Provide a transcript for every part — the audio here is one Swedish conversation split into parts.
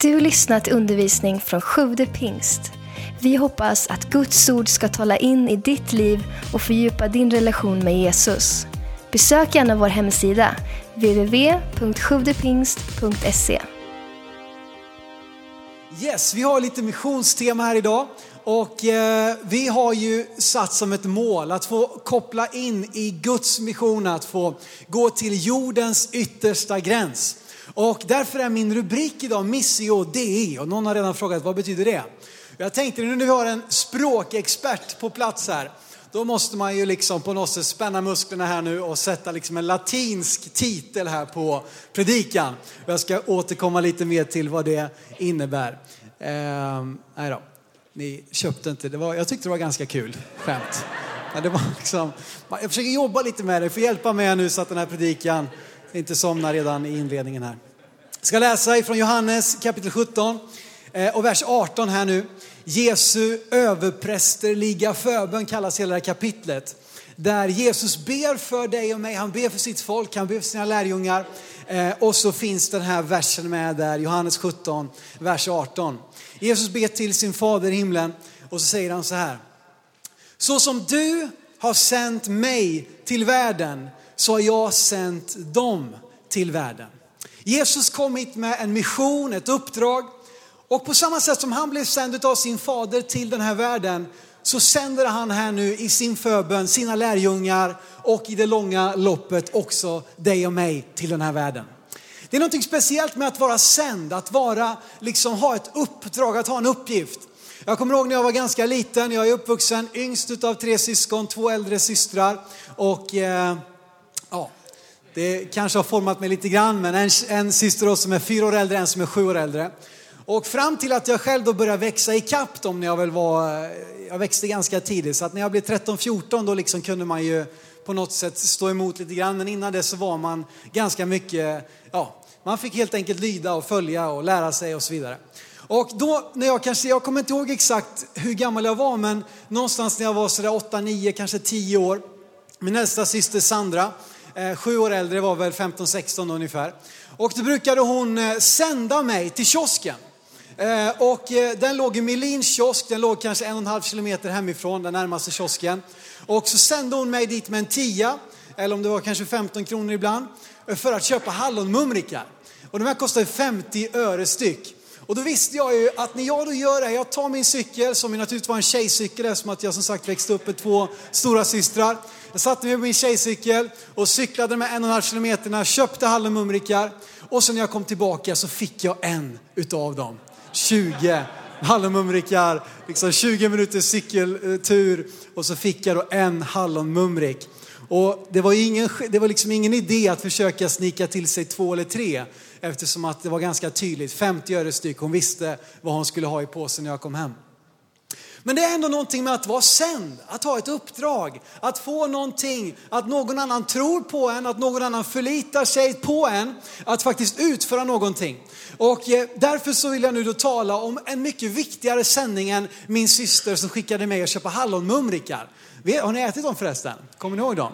Du lyssnat till undervisning från Sjude pingst. Vi hoppas att Guds ord ska tala in i ditt liv och fördjupa din relation med Jesus. Besök gärna vår hemsida, www.sjuvdepingst.se. Yes, vi har lite missionstema här idag och eh, vi har ju satt som ett mål att få koppla in i Guds mission, att få gå till jordens yttersta gräns. Och därför är min rubrik idag Missio Dei och någon har redan frågat vad betyder det? Jag tänkte nu när vi har en språkexpert på plats här, då måste man ju liksom på något sätt spänna musklerna här nu och sätta liksom en latinsk titel här på predikan. Jag ska återkomma lite mer till vad det innebär. Ehm, nej då, ni köpte inte, det var, jag tyckte det var ganska kul skämt. Men det var liksom, jag försöker jobba lite med det, får hjälpa mig nu så att den här predikan inte somnar redan i inledningen här. Jag ska läsa ifrån Johannes kapitel 17 eh, och vers 18 här nu. Jesu överprästerliga förbön kallas hela det här kapitlet. Där Jesus ber för dig och mig, han ber för sitt folk, han ber för sina lärjungar. Eh, och så finns den här versen med där, Johannes 17, vers 18. Jesus ber till sin fader i himlen och så säger han så här. Så som du har sänt mig till världen så har jag sänt dem till världen. Jesus kom hit med en mission, ett uppdrag. Och på samma sätt som han blev sänd av sin fader till den här världen så sänder han här nu i sin förbön sina lärjungar och i det långa loppet också dig och mig till den här världen. Det är något speciellt med att vara sänd, att vara, liksom ha ett uppdrag, att ha en uppgift. Jag kommer ihåg när jag var ganska liten, jag är uppvuxen yngst av tre syskon, två äldre systrar och eh, det kanske har format mig lite grann, men en, en syster som är fyra år äldre, en som är sju år äldre. Och fram till att jag själv då började växa i dem när jag väl var, jag växte ganska tidigt, så att när jag blev 13-14 då liksom kunde man ju på något sätt stå emot lite grann, men innan det så var man ganska mycket, ja, man fick helt enkelt lyda och följa och lära sig och så vidare. Och då när jag kanske, jag kommer inte ihåg exakt hur gammal jag var, men någonstans när jag var sådär 8, 9, kanske 10 år. Min äldsta syster Sandra, Eh, sju år äldre, var väl 15-16 ungefär. Och då brukade hon eh, sända mig till kiosken. Eh, och den låg i Melins kiosk, den låg kanske en och en halv kilometer hemifrån, den närmaste kiosken. Och så sände hon mig dit med en tia, eller om det var kanske 15 kronor ibland, för att köpa hallonmumrikar. Och de här kostade 50 öre styck. Och då visste jag ju att när jag då gör det, här, jag tar min cykel, som ju naturligtvis var en tjejcykel eftersom att jag som sagt växte upp med två stora systrar. Jag satte mig på min tjejcykel och cyklade med en och en halv kilometerna, köpte hallonmumrikar och sen när jag kom tillbaka så fick jag en utav dem. 20 hallonmumrikar, liksom 20 minuters cykeltur och så fick jag då en hallonmumrik. Och det var, ingen, det var liksom ingen idé att försöka snika till sig två eller tre eftersom att det var ganska tydligt, 50 öre styck, hon visste vad hon skulle ha i påsen när jag kom hem. Men det är ändå någonting med att vara sänd, att ha ett uppdrag, att få någonting, att någon annan tror på en, att någon annan förlitar sig på en, att faktiskt utföra någonting. Och eh, därför så vill jag nu då tala om en mycket viktigare sändning än min syster som skickade mig att köpa hallonmumrikar. Har ni ätit dem förresten? Kommer ni ihåg dem?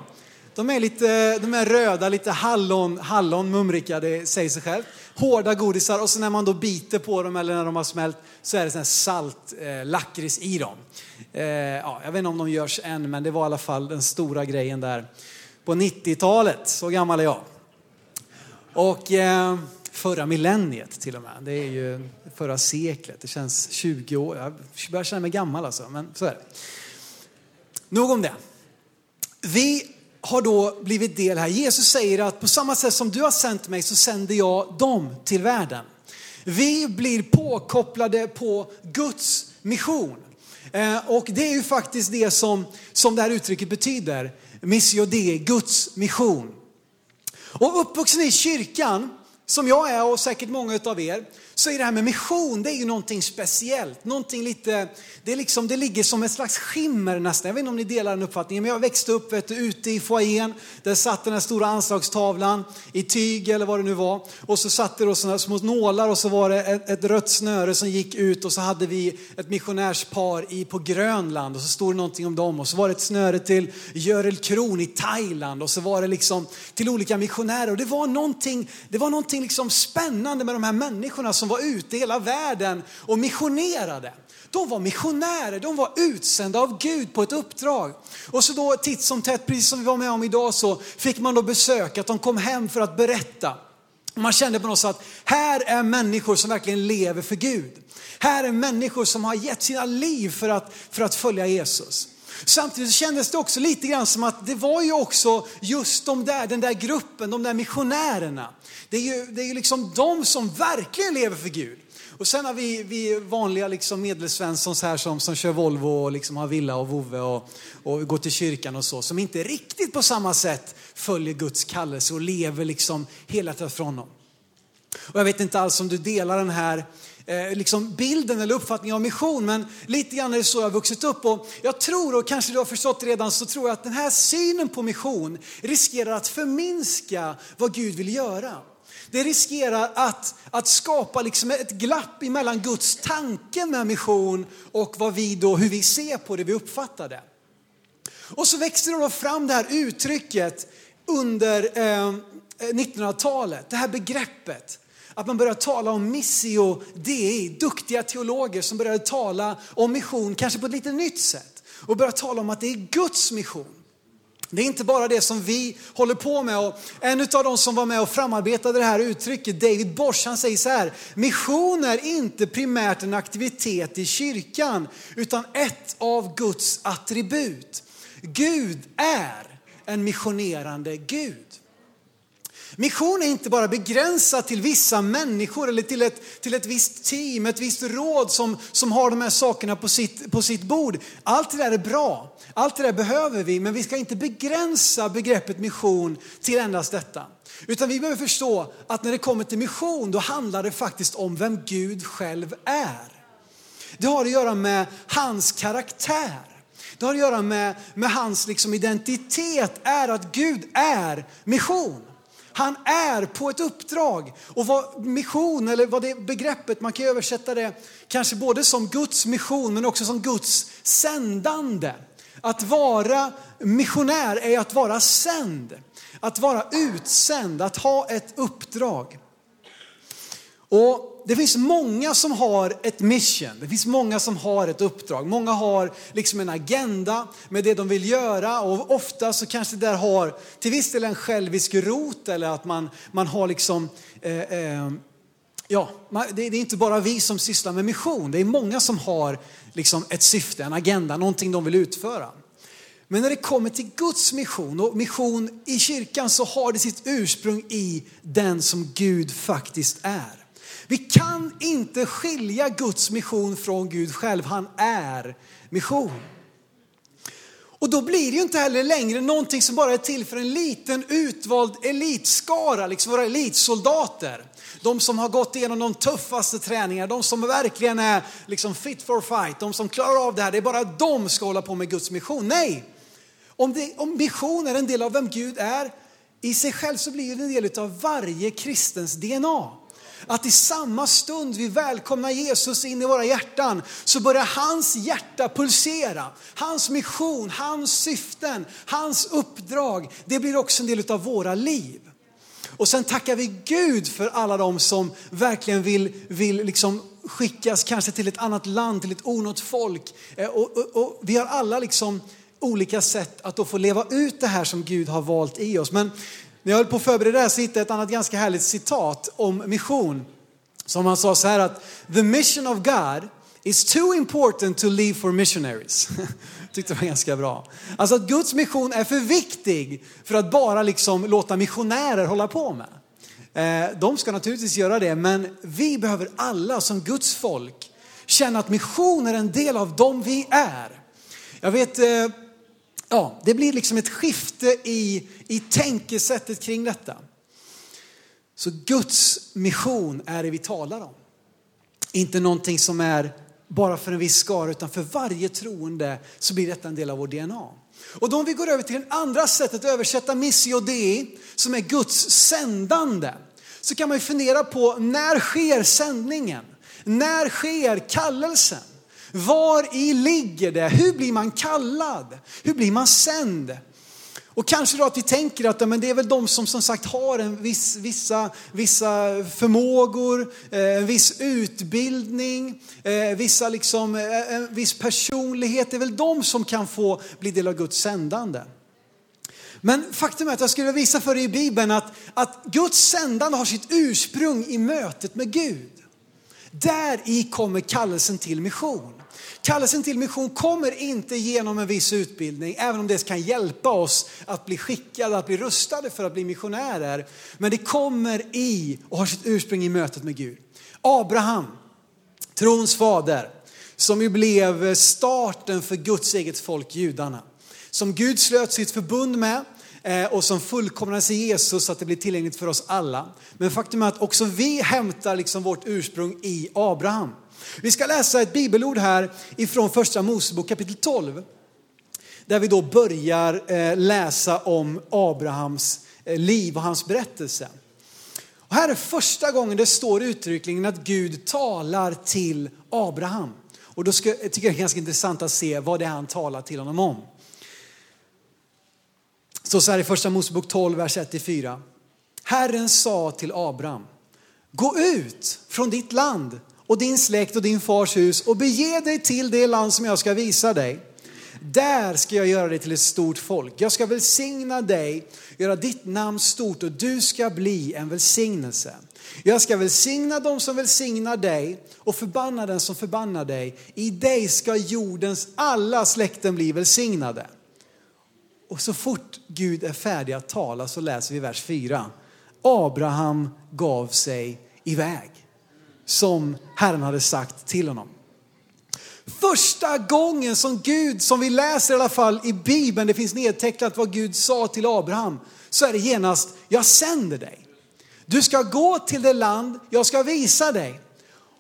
De är, lite, de är röda, lite hallon, hallon mumrika, det säger sig själv. Hårda godisar och så när man då biter på dem eller när de har smält så är det sån salt eh, lakrits i dem. Eh, ja, jag vet inte om de görs än, men det var i alla fall den stora grejen där på 90-talet. Så gammal är jag. Och eh, förra millenniet till och med. Det är ju förra seklet. Det känns 20 år. Jag börjar känna mig gammal alltså, men så är det. Nog om det. Vi har då blivit del här. Jesus säger att på samma sätt som du har sänt mig så sänder jag dem till världen. Vi blir påkopplade på Guds mission. Eh, och det är ju faktiskt det som, som det här uttrycket betyder. Missio Dei, Guds mission. Och uppvuxen i kyrkan, som jag är och säkert många av er, så är det här med mission, det är ju någonting speciellt. Någonting lite, det, är liksom, det ligger som ett slags skimmer nästan. Jag vet inte om ni delar den uppfattningen, men jag växte upp vet du, ute i foajén. Där satt den här stora anslagstavlan i tyg eller vad det nu var. Och så satt det då sådana små nålar och så var det ett, ett rött snöre som gick ut och så hade vi ett missionärspar i, på Grönland och så stod det någonting om dem. Och så var det ett snöre till Görel Kron i Thailand och så var det liksom till olika missionärer. Och det var någonting, det var någonting liksom spännande med de här människorna som var ute i hela världen och missionerade. De var missionärer, de var utsända av Gud på ett uppdrag. Och så då titt som tätt, precis som vi var med om idag, så fick man då besök, att de kom hem för att berätta. Man kände på något sätt att här är människor som verkligen lever för Gud. Här är människor som har gett sina liv för att, för att följa Jesus. Samtidigt kändes det också lite grann som att det var ju också just de där, den där gruppen, de där missionärerna. Det är ju, det är ju liksom de som verkligen lever för Gud. Och sen har vi, vi vanliga liksom medelsvenssons här som, som kör Volvo och liksom har villa och vovve och, och går till kyrkan och så, som inte riktigt på samma sätt följer Guds kallelse och lever liksom hela tiden från honom. Och jag vet inte alls om du delar den här eh, liksom bilden eller uppfattningen av mission, men lite grann är det så jag har vuxit upp. Och jag tror, och kanske du har förstått redan, så tror jag att den här synen på mission riskerar att förminska vad Gud vill göra. Det riskerar att, att skapa liksom ett glapp mellan Guds tanke med mission och vad vi då, hur vi ser på det, vi uppfattar det. Och så växte det då fram det här uttrycket under eh, eh 1900-talet, det här begreppet. Att man började tala om missio dei, duktiga teologer som började tala om mission, kanske på ett lite nytt sätt. Och började tala om att det är Guds mission. Det är inte bara det som vi håller på med. Och en av de som var med och framarbetade det här uttrycket, David Bosch, han säger så här, mission är inte primärt en aktivitet i kyrkan, utan ett av Guds attribut. Gud är en missionerande Gud. Mission är inte bara begränsat till vissa människor eller till ett, till ett visst team, ett visst råd som, som har de här sakerna på sitt, på sitt bord. Allt det där är bra, allt det där behöver vi, men vi ska inte begränsa begreppet mission till endast detta. Utan vi behöver förstå att när det kommer till mission, då handlar det faktiskt om vem Gud själv är. Det har att göra med hans karaktär. Det har att göra med, med hans liksom identitet, är att Gud är mission. Han är på ett uppdrag. Och vad mission, eller vad det begreppet, man kan översätta det kanske både som Guds mission men också som Guds sändande. Att vara missionär är att vara sänd. Att vara utsänd, att ha ett uppdrag. Och det finns många som har ett mission, det finns många som har ett uppdrag. Många har liksom en agenda med det de vill göra och ofta så kanske det där har till viss del en självisk rot eller att man, man har liksom eh, eh, Ja, det är inte bara vi som sysslar med mission. Det är många som har liksom ett syfte, en agenda, någonting de vill utföra. Men när det kommer till Guds mission och mission i kyrkan så har det sitt ursprung i den som Gud faktiskt är. Vi kan inte skilja Guds mission från Gud själv. Han är mission. Och då blir det ju inte heller längre någonting som bara är till för en liten utvald elitskara, liksom våra elitsoldater. De som har gått igenom de tuffaste träningarna, de som verkligen är liksom fit for fight, de som klarar av det här. Det är bara de som ska hålla på med Guds mission. Nej! Om, det, om mission är en del av vem Gud är, i sig själv så blir det en del av varje kristens DNA. Att i samma stund vi välkomnar Jesus in i våra hjärtan så börjar hans hjärta pulsera. Hans mission, hans syften, hans uppdrag, det blir också en del av våra liv. Och sen tackar vi Gud för alla de som verkligen vill, vill liksom skickas kanske till ett annat land, till ett onått folk. Eh, och, och, och, vi har alla liksom olika sätt att då få leva ut det här som Gud har valt i oss. Men när jag höll på att förbereda det här så hittade jag ett annat ganska härligt citat om mission. Som han sa så här att the mission of God is too important to leave for missionaries. Tyckte det var ganska bra. Alltså att Guds mission är för viktig för att bara liksom låta missionärer hålla på med. Eh, de ska naturligtvis göra det, men vi behöver alla som Guds folk känna att mission är en del av dem vi är. Jag vet eh, ja, det blir liksom ett skifte i, i tänkesättet kring detta. Så Guds mission är det vi talar om. Inte någonting som är bara för en viss skara, utan för varje troende så blir detta en del av vår DNA. Och då om vi går över till det andra sättet att översätta missio dei, som är Guds sändande, så kan man ju fundera på när sker sändningen? När sker kallelsen? Var i ligger det? Hur blir man kallad? Hur blir man sänd? Och kanske då att vi tänker att men det är väl de som som sagt har en viss, vissa, vissa förmågor, eh, en viss utbildning, eh, vissa liksom, eh, en viss personlighet. Det är väl de som kan få bli del av Guds sändande. Men faktum är att jag skulle visa för dig i Bibeln att, att Guds sändande har sitt ursprung i mötet med Gud. Där i kommer kallelsen till mission. Kallelsen till mission kommer inte genom en viss utbildning, även om det kan hjälpa oss att bli skickade, att bli rustade för att bli missionärer. Men det kommer i och har sitt ursprung i mötet med Gud. Abraham, trons fader, som ju blev starten för Guds eget folk, judarna. Som Gud slöt sitt förbund med eh, och som fullkomnades i Jesus så att det blir tillgängligt för oss alla. Men faktum är att också vi hämtar liksom vårt ursprung i Abraham. Vi ska läsa ett bibelord här ifrån första Mosebok kapitel 12. Där vi då börjar eh, läsa om Abrahams eh, liv och hans berättelse. Och här är första gången det står uttryckligen att Gud talar till Abraham. Och då ska, jag tycker jag det är ganska intressant att se vad det är han talar till honom om. Så så här i första Mosebok 12, vers 1-4. Herren sa till Abraham, gå ut från ditt land och din släkt och din fars hus och bege dig till det land som jag ska visa dig. Där ska jag göra dig till ett stort folk. Jag ska välsigna dig, göra ditt namn stort och du ska bli en välsignelse. Jag ska välsigna dem som välsignar dig och förbanna den som förbannar dig. I dig ska jordens alla släkten bli välsignade. Och så fort Gud är färdig att tala så läser vi vers 4. Abraham gav sig iväg som Herren hade sagt till honom. Första gången som Gud, som vi läser i alla fall i Bibeln, det finns nedtecknat vad Gud sa till Abraham, så är det genast, jag sänder dig. Du ska gå till det land, jag ska visa dig.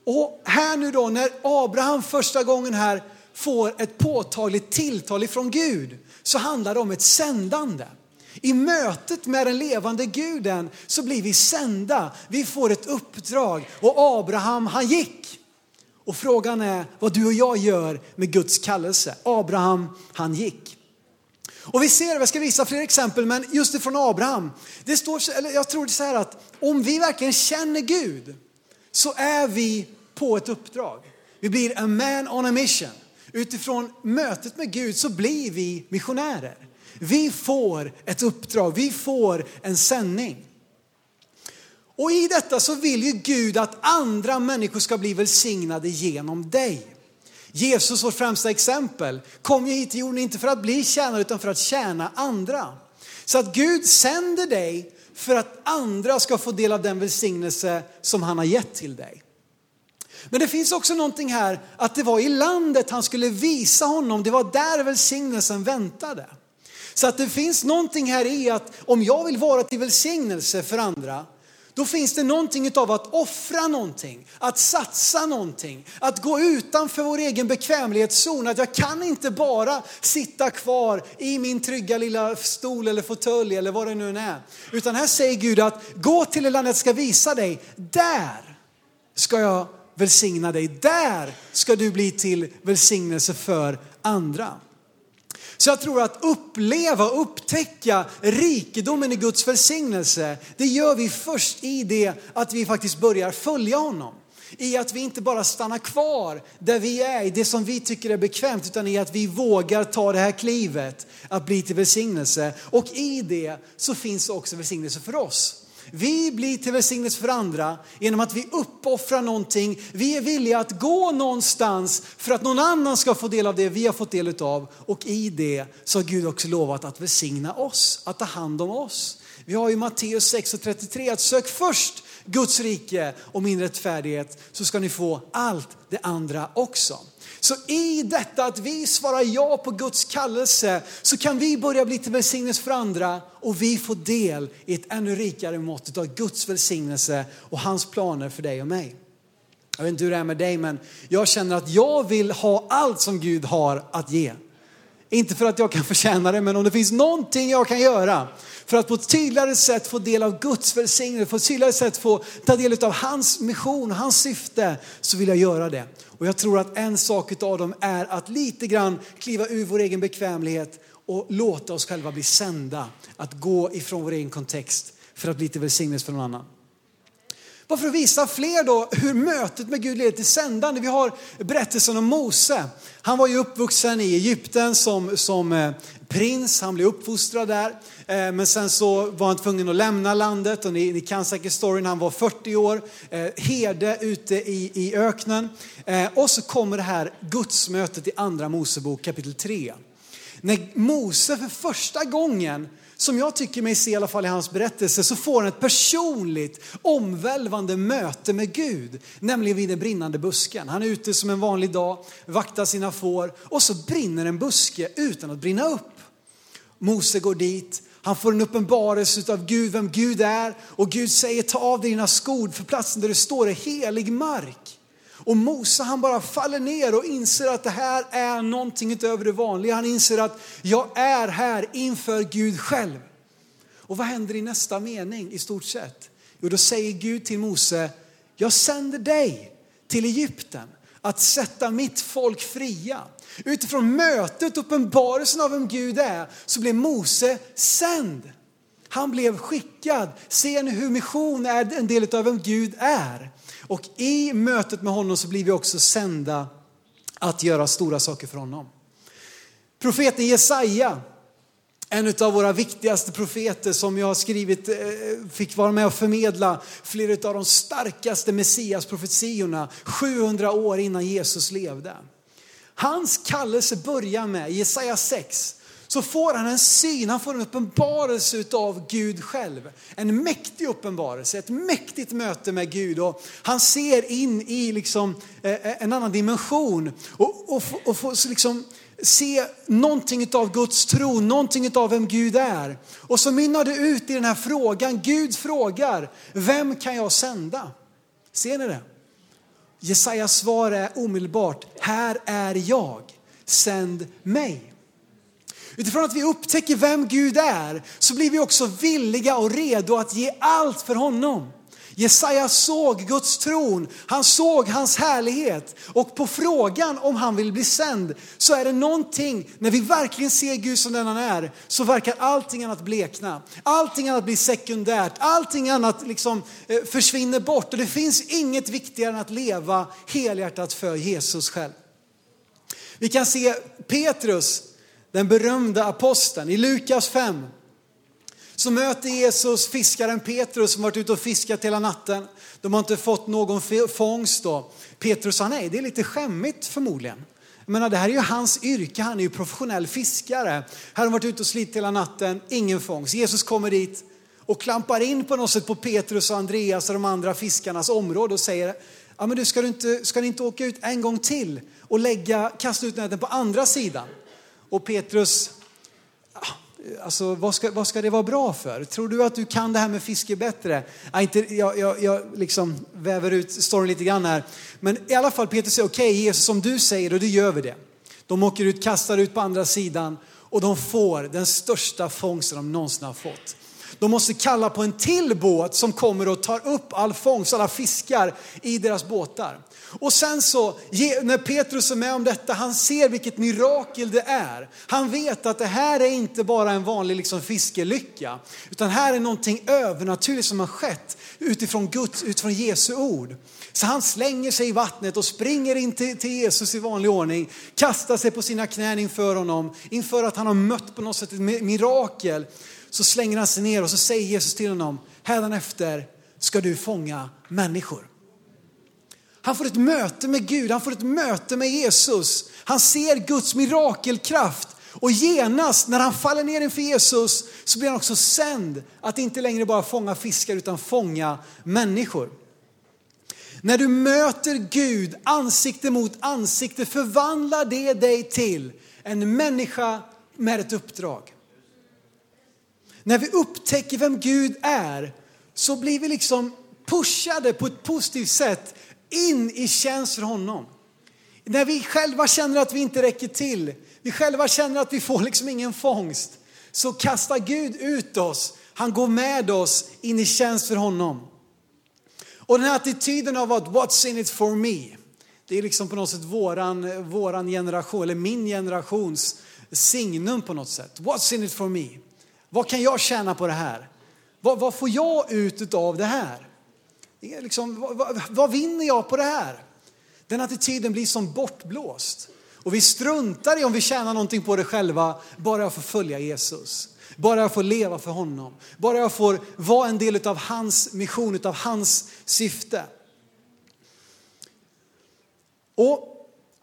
Och här nu då när Abraham första gången här får ett påtagligt tilltal ifrån Gud, så handlar det om ett sändande. I mötet med den levande guden så blir vi sända. Vi får ett uppdrag och Abraham han gick. Och frågan är vad du och jag gör med Guds kallelse. Abraham han gick. Och vi ser, jag ska visa fler exempel, men just ifrån Abraham. Det står, eller jag tror det är så här att om vi verkligen känner Gud så är vi på ett uppdrag. Vi blir a man on a mission. Utifrån mötet med Gud så blir vi missionärer. Vi får ett uppdrag, vi får en sändning. Och i detta så vill ju Gud att andra människor ska bli välsignade genom dig. Jesus, vårt främsta exempel, kom ju hit till jorden inte för att bli tjänare utan för att tjäna andra. Så att Gud sänder dig för att andra ska få del av den välsignelse som han har gett till dig. Men det finns också någonting här att det var i landet han skulle visa honom, det var där välsignelsen väntade. Så att det finns någonting här i att om jag vill vara till välsignelse för andra, då finns det någonting av att offra någonting, att satsa någonting, att gå utanför vår egen bekvämlighetszon. Att jag kan inte bara sitta kvar i min trygga lilla stol eller fåtölj eller vad det nu är. Utan här säger Gud att gå till det landet jag ska visa dig, där ska jag välsigna dig. Där ska du bli till välsignelse för andra. Så jag tror att uppleva och upptäcka rikedomen i Guds välsignelse, det gör vi först i det att vi faktiskt börjar följa honom. I att vi inte bara stannar kvar där vi är, i det som vi tycker är bekvämt, utan i att vi vågar ta det här klivet att bli till välsignelse. Och i det så finns också välsignelse för oss. Vi blir till välsignelse för andra genom att vi uppoffrar någonting. Vi är villiga att gå någonstans för att någon annan ska få del av det vi har fått del av. Och i det så har Gud också lovat att välsigna oss, att ta hand om oss. Vi har ju Matteus 6.33 att sök först Guds rike och min rättfärdighet så ska ni få allt det andra också. Så i detta att vi svarar ja på Guds kallelse så kan vi börja bli till välsignelse för andra och vi får del i ett ännu rikare mått av Guds välsignelse och hans planer för dig och mig. Jag vet inte hur det är med dig men jag känner att jag vill ha allt som Gud har att ge. Inte för att jag kan förtjäna det men om det finns någonting jag kan göra för att på ett tydligare sätt få del av Guds välsignelse, på ett tydligare sätt få ta del av hans mission, hans syfte, så vill jag göra det. Och jag tror att en sak av dem är att lite grann kliva ur vår egen bekvämlighet och låta oss själva bli sända att gå ifrån vår egen kontext för att bli till välsignelse för någon annan. Bara för att visa fler då hur mötet med Gud leder till sändande. Vi har berättelsen om Mose. Han var ju uppvuxen i Egypten som, som eh, prins, han blev uppfostrad där. Eh, men sen så var han tvungen att lämna landet och ni, ni kan säkert storyn, han var 40 år, eh, herde ute i, i öknen. Och så kommer det här gudsmötet i andra Mosebok kapitel 3. När Mose för första gången som jag tycker mig se i alla fall i hans berättelse, så får han ett personligt omvälvande möte med Gud, nämligen vid den brinnande busken. Han är ute som en vanlig dag, vaktar sina får och så brinner en buske utan att brinna upp. Mose går dit, han får en uppenbarelse av Gud, vem Gud är och Gud säger ta av dig dina skor för platsen där du står är helig mark. Och Mose han bara faller ner och inser att det här är någonting utöver det vanliga. Han inser att jag är här inför Gud själv. Och vad händer i nästa mening i stort sett? Jo, då säger Gud till Mose, jag sänder dig till Egypten att sätta mitt folk fria. Utifrån mötet, uppenbarelsen av vem Gud är, så blev Mose sänd. Han blev skickad. Ser ni hur mission är en del av vem Gud är? Och i mötet med honom så blir vi också sända att göra stora saker för honom. Profeten Jesaja, en av våra viktigaste profeter som jag har skrivit, eh, fick vara med och förmedla flera av de starkaste messiasprofetiorna 700 år innan Jesus levde. Hans kallelse börjar med Jesaja 6 så får han en syn, han får en uppenbarelse av Gud själv. En mäktig uppenbarelse, ett mäktigt möte med Gud. Och han ser in i liksom, eh, eh, en annan dimension och, och, och får liksom se någonting av Guds tro, någonting av vem Gud är. Och så mynnar det ut i den här frågan, Gud frågar, vem kan jag sända? Ser ni det? Jesajas svar är omedelbart, här är jag, sänd mig. Utifrån att vi upptäcker vem Gud är så blir vi också villiga och redo att ge allt för honom. Jesaja såg Guds tron, han såg hans härlighet och på frågan om han vill bli sänd så är det någonting, när vi verkligen ser Gud som den han är, så verkar allting annat blekna. Allting annat blir sekundärt, allting annat liksom eh, försvinner bort och det finns inget viktigare än att leva helhjärtat för Jesus själv. Vi kan se Petrus, den berömda aposteln. I Lukas 5 så möter Jesus fiskaren Petrus som varit ute och fiskat hela natten. De har inte fått någon fångst då. Petrus sa nej, det är lite skämmigt förmodligen. Jag menar, det här är ju hans yrke, han är ju professionell fiskare. Här har de varit ute och slitit hela natten, ingen fångst. Jesus kommer dit och klampar in på något sätt på Petrus och Andreas och de andra fiskarnas område och säger, ja men du ska, du inte, ska ni inte åka ut en gång till och lägga, kasta ut näten på andra sidan? Och Petrus, ah, alltså, vad, ska, vad ska det vara bra för? Tror du att du kan det här med fiske bättre? Ja, inte, jag, jag, jag liksom väver ut storyn lite grann här. Men i alla fall Petrus säger, okej okay, Jesus som du säger och då gör vi det. De åker ut, kastar ut på andra sidan och de får den största fångsten de någonsin har fått. De måste kalla på en till båt som kommer och tar upp all fångst, alla fiskar i deras båtar. Och sen så, när Petrus är med om detta, han ser vilket mirakel det är. Han vet att det här är inte bara en vanlig liksom fiskelycka, utan här är någonting övernaturligt som har skett utifrån Guds, utifrån Jesu ord. Så han slänger sig i vattnet och springer in till, till Jesus i vanlig ordning, kastar sig på sina knän inför honom, inför att han har mött på något sätt ett mirakel. Så slänger han sig ner och så säger Jesus till honom, hädanefter ska du fånga människor. Han får ett möte med Gud, han får ett möte med Jesus. Han ser Guds mirakelkraft och genast när han faller ner inför Jesus så blir han också sänd att inte längre bara fånga fiskar utan fånga människor. När du möter Gud ansikte mot ansikte förvandlar det dig till en människa med ett uppdrag. När vi upptäcker vem Gud är så blir vi liksom pushade på ett positivt sätt in i tjänst för honom. När vi själva känner att vi inte räcker till, vi själva känner att vi får liksom ingen fångst, så kastar Gud ut oss. Han går med oss in i tjänst för honom. Och den här attityden av att what's in it for me, det är liksom på något sätt våran, våran generation, eller min generations signum på något sätt. What's in it for me? Vad kan jag tjäna på det här? Vad, vad får jag ut av det här? Liksom, vad, vad, vad vinner jag på det här? Den attityden blir som bortblåst. Och vi struntar i om vi tjänar någonting på det själva, bara jag får följa Jesus. Bara jag får leva för honom. Bara jag får vara en del av hans mission, av hans syfte. Och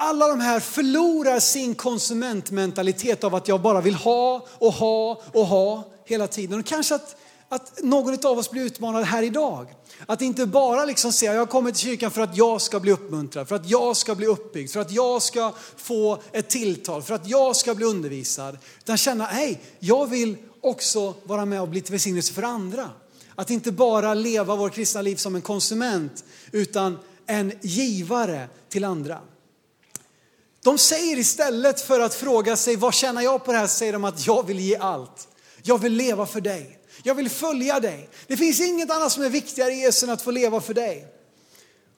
alla de här förlorar sin konsumentmentalitet av att jag bara vill ha och ha och ha hela tiden. Och kanske att, att någon av oss blir utmanad här idag. Att inte bara liksom säga, jag kommer till kyrkan för att jag ska bli uppmuntrad, för att jag ska bli uppbyggd, för att jag ska få ett tilltal, för att jag ska bli undervisad. Utan känna, hej, jag vill också vara med och bli till välsignelse för andra. Att inte bara leva vår kristna liv som en konsument, utan en givare till andra. De säger istället för att fråga sig vad tjänar jag på det här, säger de att jag vill ge allt. Jag vill leva för dig. Jag vill följa dig. Det finns inget annat som är viktigare Jesus än att få leva för dig.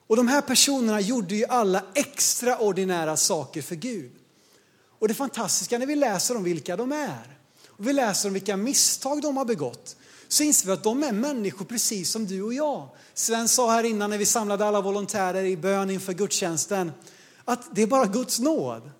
Och de här personerna gjorde ju alla extraordinära saker för Gud. Och det fantastiska när vi läser om vilka de är och vi läser om vilka misstag de har begått så inser vi att de är människor precis som du och jag. Sven sa här innan när vi samlade alla volontärer i bön inför gudstjänsten att det är bara Guds nåd.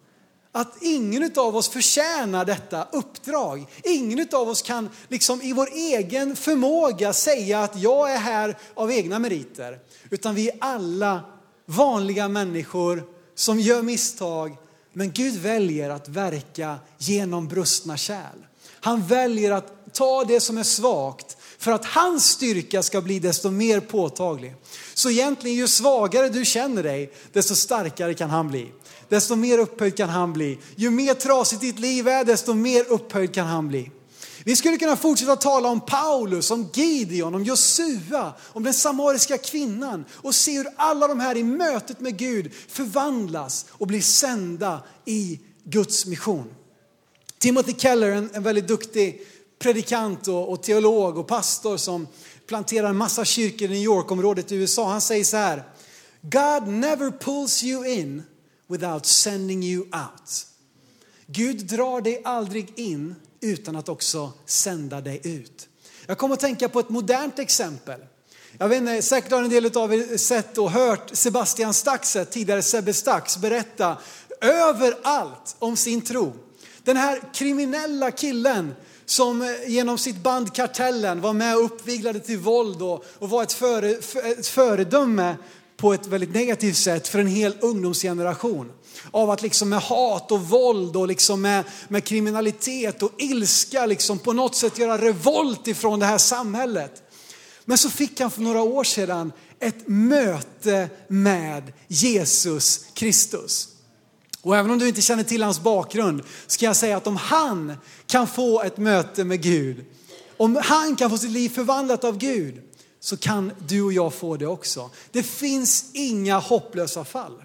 Att ingen av oss förtjänar detta uppdrag. Ingen av oss kan liksom i vår egen förmåga säga att jag är här av egna meriter. Utan vi är alla vanliga människor som gör misstag. Men Gud väljer att verka genom brustna kärl. Han väljer att ta det som är svagt för att hans styrka ska bli desto mer påtaglig. Så egentligen ju svagare du känner dig, desto starkare kan han bli. Desto mer upphöjd kan han bli. Ju mer trasigt ditt liv är, desto mer upphöjd kan han bli. Vi skulle kunna fortsätta tala om Paulus, om Gideon, om Josua, om den samariska kvinnan och se hur alla de här i mötet med Gud förvandlas och blir sända i Guds mission. Timothy Keller, en, en väldigt duktig predikant och, och, teolog och pastor som planterar en massa kyrkor i New York-området i USA. Han säger så här, God never pulls you in without sending you out. Gud drar dig aldrig in utan att också sända dig ut. Jag kommer att tänka på ett modernt exempel. Jag vet inte, säkert har en del av er sett och hört Sebastian Staxet, tidigare Sebbe Stax, berätta överallt om sin tro. Den här kriminella killen som eh, genom sitt band Kartellen var med och uppviglade till våld och, och var ett, före, ett föredöme på ett väldigt negativt sätt för en hel ungdomsgeneration. Av att liksom med hat och våld och liksom med, med kriminalitet och ilska liksom på något sätt göra revolt ifrån det här samhället. Men så fick han för några år sedan ett möte med Jesus Kristus. Och även om du inte känner till hans bakgrund ska jag säga att om han kan få ett möte med Gud, om han kan få sitt liv förvandlat av Gud, så kan du och jag få det också. Det finns inga hopplösa fall.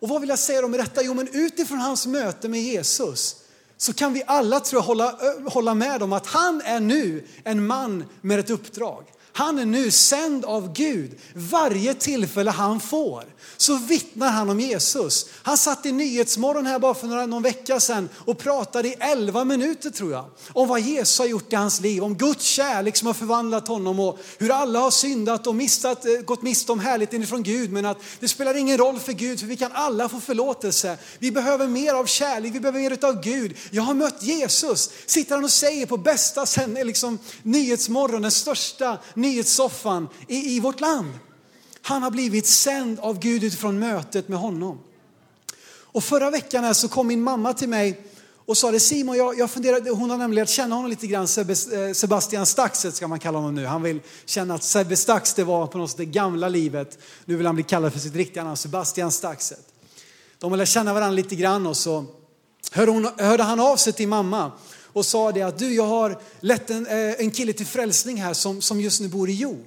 Och vad vill jag säga med detta? Jo, men utifrån hans möte med Jesus så kan vi alla tror jag hålla, eh, hålla med om att han är nu en man med ett uppdrag. Han är nu sänd av Gud. Varje tillfälle han får så vittnar han om Jesus. Han satt i Nyhetsmorgon här bara för några, någon vecka sedan och pratade i 11 minuter tror jag. Om vad Jesus har gjort i hans liv, om Guds kärlek som har förvandlat honom och hur alla har syndat och mistat, eh, gått miste om härligheten ifrån Gud. Men att det spelar ingen roll för Gud för vi kan alla få förlåtelse. Vi behöver mer av kärlek, vi behöver mer av Gud. Jag har mött Jesus, sitter han och säger på bästa sen, eh, liksom, Nyhetsmorgon, den största nyhetssoffan i, i vårt land. Han har blivit sänd av Gud utifrån mötet med honom. Och förra veckan här så kom min mamma till mig och sa det Simon, jag, jag funderade, hon har nämligen lärt känna honom lite grann, eh, Sebastian Staxet ska man kalla honom nu. Han vill känna att Sebbe Stax det var på något sätt det gamla livet. Nu vill han bli kallad för sitt riktiga namn, Sebastian Staxet. De har lärt känna varandra lite grann och så hörde, hon, hörde han av sig till mamma och sa det att du, jag har lett en, eh, en kille till frälsning här som, som just nu bor i Jo.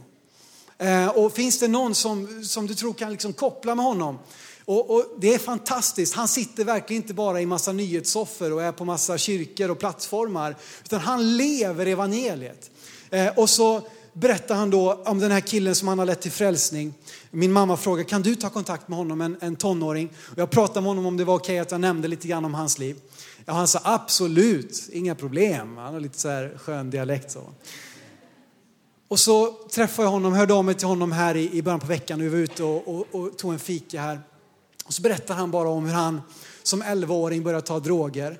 Eh, och finns det någon som, som du tror kan liksom koppla med honom? Och, och, det är fantastiskt. Han sitter verkligen inte bara i massa nyhetssoffer och är på massa kyrkor och plattformar, utan han lever evangeliet. Eh, och så berättar han då om den här killen som han har lett till frälsning. Min mamma frågar, kan du ta kontakt med honom, en, en tonåring? Och jag pratade med honom om det var okej att jag nämnde lite grann om hans liv. Ja, han sa absolut, inga problem. Han har lite så här skön dialekt. Så. Och så träffade jag honom, hörde av mig till honom här i, i början på veckan. Vi var ute och, och, och tog en fika här. Och så berättar han bara om hur han som 11-åring började ta droger.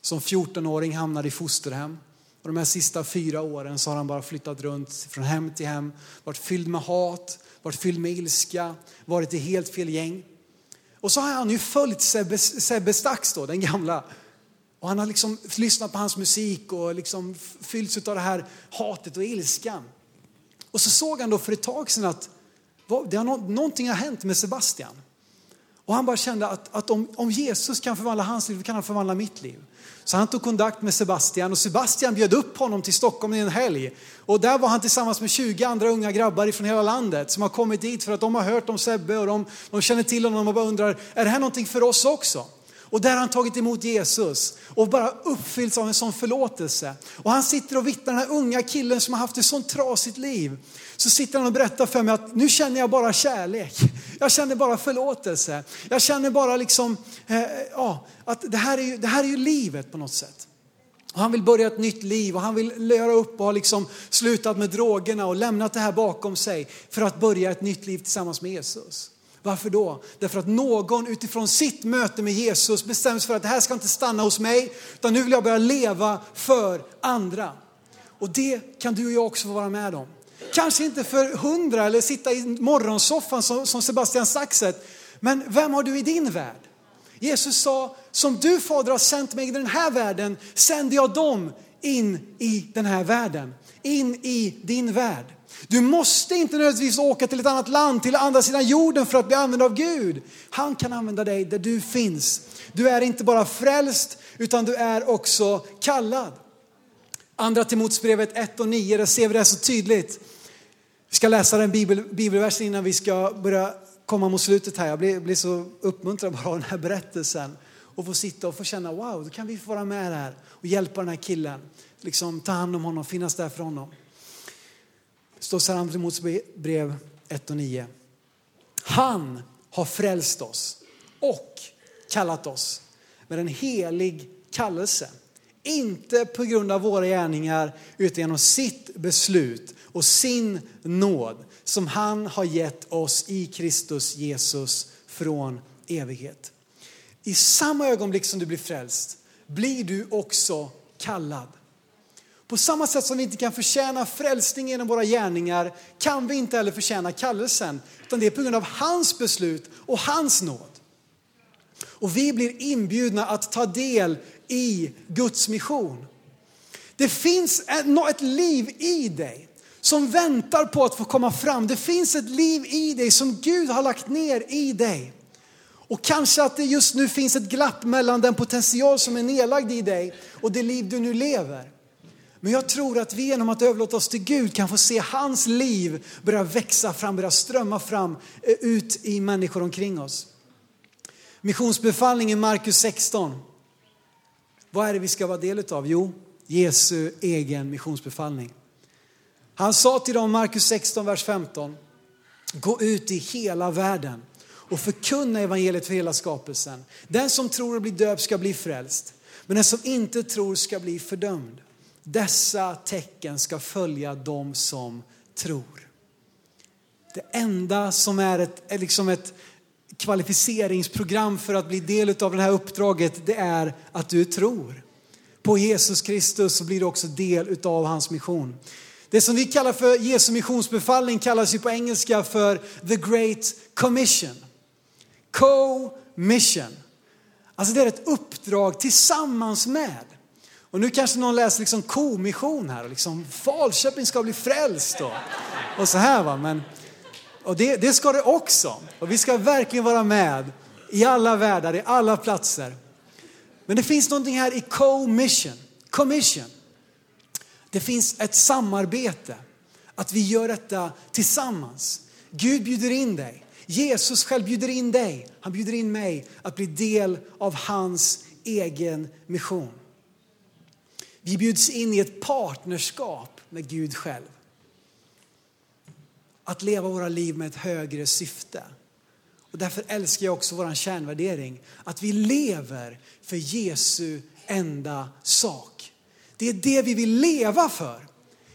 Som 14-åring hamnade i fosterhem. Och de här sista fyra åren så har han bara flyttat runt från hem till hem, varit fylld med hat, varit fylld med ilska, varit i helt fel gäng. Och så har han ju följt Sebbe, Sebbe Stax då, den gamla. Och han har liksom lyssnat på hans musik och liksom fyllts av det här hatet och ilskan. Och så såg han då för ett tag sedan att det har, någonting har hänt med Sebastian. Och han bara kände att, att om, om Jesus kan förvandla hans liv, kan han förvandla mitt liv. Så han tog kontakt med Sebastian och Sebastian bjöd upp honom till Stockholm i en helg. Och där var han tillsammans med 20 andra unga grabbar från hela landet som har kommit dit för att de har hört om Sebbe och de, de känner till honom och bara undrar, är det här någonting för oss också? Och där har han tagit emot Jesus och bara uppfyllts av en sån förlåtelse. Och han sitter och vittnar, den här unga killen som har haft ett sånt trasigt liv. Så sitter han och berättar för mig att nu känner jag bara kärlek. Jag känner bara förlåtelse. Jag känner bara liksom, eh, ja, att det här, är ju, det här är ju livet på något sätt. Och han vill börja ett nytt liv och han vill göra upp och ha liksom slutat med drogerna och lämnat det här bakom sig för att börja ett nytt liv tillsammans med Jesus. Varför då? Därför att någon utifrån sitt möte med Jesus bestäms för att det här ska inte stanna hos mig, utan nu vill jag börja leva för andra. Och det kan du och jag också få vara med om. Kanske inte för hundra eller sitta i morgonsoffan som Sebastian Saxet, men vem har du i din värld? Jesus sa, som du fader har sänt mig i den här världen, sänder jag dem in i den här världen, in i din värld. Du måste inte nödvändigtvis åka till ett annat land, till andra sidan jorden för att bli använd av Gud. Han kan använda dig där du finns. Du är inte bara frälst, utan du är också kallad. Andra Timoteusbrevet 1 och 9, där ser vi det så tydligt. Vi ska läsa den bibel, bibelversen innan vi ska börja komma mot slutet här. Jag blir, blir så uppmuntrad bara av den här berättelsen. Och få sitta och få känna, wow, då kan vi få vara med här och hjälpa den här killen. Liksom ta hand om honom, finnas där för honom. Det står Salam här brev 1 och 9. Han har frälst oss och kallat oss med en helig kallelse. Inte på grund av våra gärningar utan genom sitt beslut och sin nåd som han har gett oss i Kristus Jesus från evighet. I samma ögonblick som du blir frälst blir du också kallad. På samma sätt som vi inte kan förtjäna frälsning genom våra gärningar kan vi inte heller förtjäna kallelsen. Utan det är på grund av hans beslut och hans nåd. Och vi blir inbjudna att ta del i Guds mission. Det finns ett liv i dig som väntar på att få komma fram. Det finns ett liv i dig som Gud har lagt ner i dig. Och kanske att det just nu finns ett glapp mellan den potential som är nedlagd i dig och det liv du nu lever. Men jag tror att vi genom att överlåta oss till Gud kan få se hans liv börja växa fram, börja strömma fram eh, ut i människor omkring oss. Missionsbefallningen Markus 16. Vad är det vi ska vara del av? Jo, Jesu egen missionsbefallning. Han sa till dem, Markus 16, vers 15, gå ut i hela världen och förkunna evangeliet för hela skapelsen. Den som tror och blir döpt ska bli frälst, men den som inte tror ska bli fördömd. Dessa tecken ska följa dem som tror. Det enda som är ett, är liksom ett kvalificeringsprogram för att bli del av det här uppdraget, det är att du tror. På Jesus Kristus så blir du också del av hans mission. Det som vi kallar för Jesu missionsbefallning kallas ju på engelska för the great commission. Co-mission. Alltså det är ett uppdrag tillsammans med. Och nu kanske någon läser liksom komission här och liksom Falköping ska bli frälst och, och så här va. Men, och det, det ska det också. Och vi ska verkligen vara med i alla världar, i alla platser. Men det finns någonting här i co-mission, commission. Det finns ett samarbete, att vi gör detta tillsammans. Gud bjuder in dig. Jesus själv bjuder in dig. Han bjuder in mig att bli del av hans egen mission. Vi bjuds in i ett partnerskap med Gud själv. att leva våra liv med ett högre syfte. Och därför älskar jag också vår kärnvärdering, att vi lever för Jesu enda sak. Det är det vi vill leva för.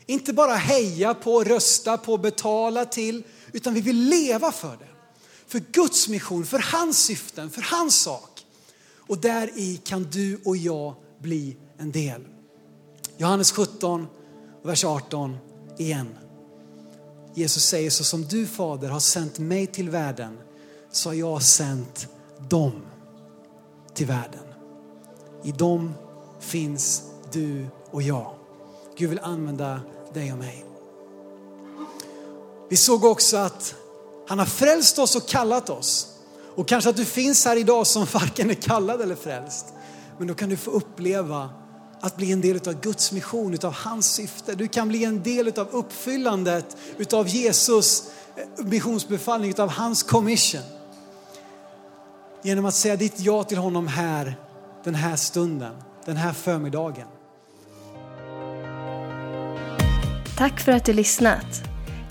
Inte bara heja på, rösta på, betala till, utan vi vill leva för det. För Guds mission, för hans syften, för hans sak. Och där i kan du och jag bli en del. Johannes 17, vers 18 igen. Jesus säger så som du fader har sänt mig till världen så har jag sänt dem till världen. I dem finns du och jag. Gud vill använda dig och mig. Vi såg också att han har frälst oss och kallat oss. Och kanske att du finns här idag som varken är kallad eller frälst. Men då kan du få uppleva att bli en del av Guds mission, av hans syfte. Du kan bli en del av uppfyllandet av Jesus eh, missionsbefallning, av hans commission. Genom att säga ditt ja till honom här, den här stunden, den här förmiddagen. Tack för att du lyssnat.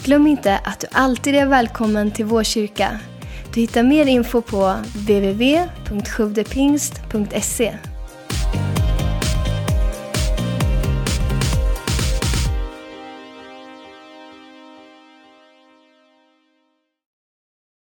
Glöm inte att du alltid är välkommen till vår kyrka. Du hittar mer info på www.sjuvdepingst.se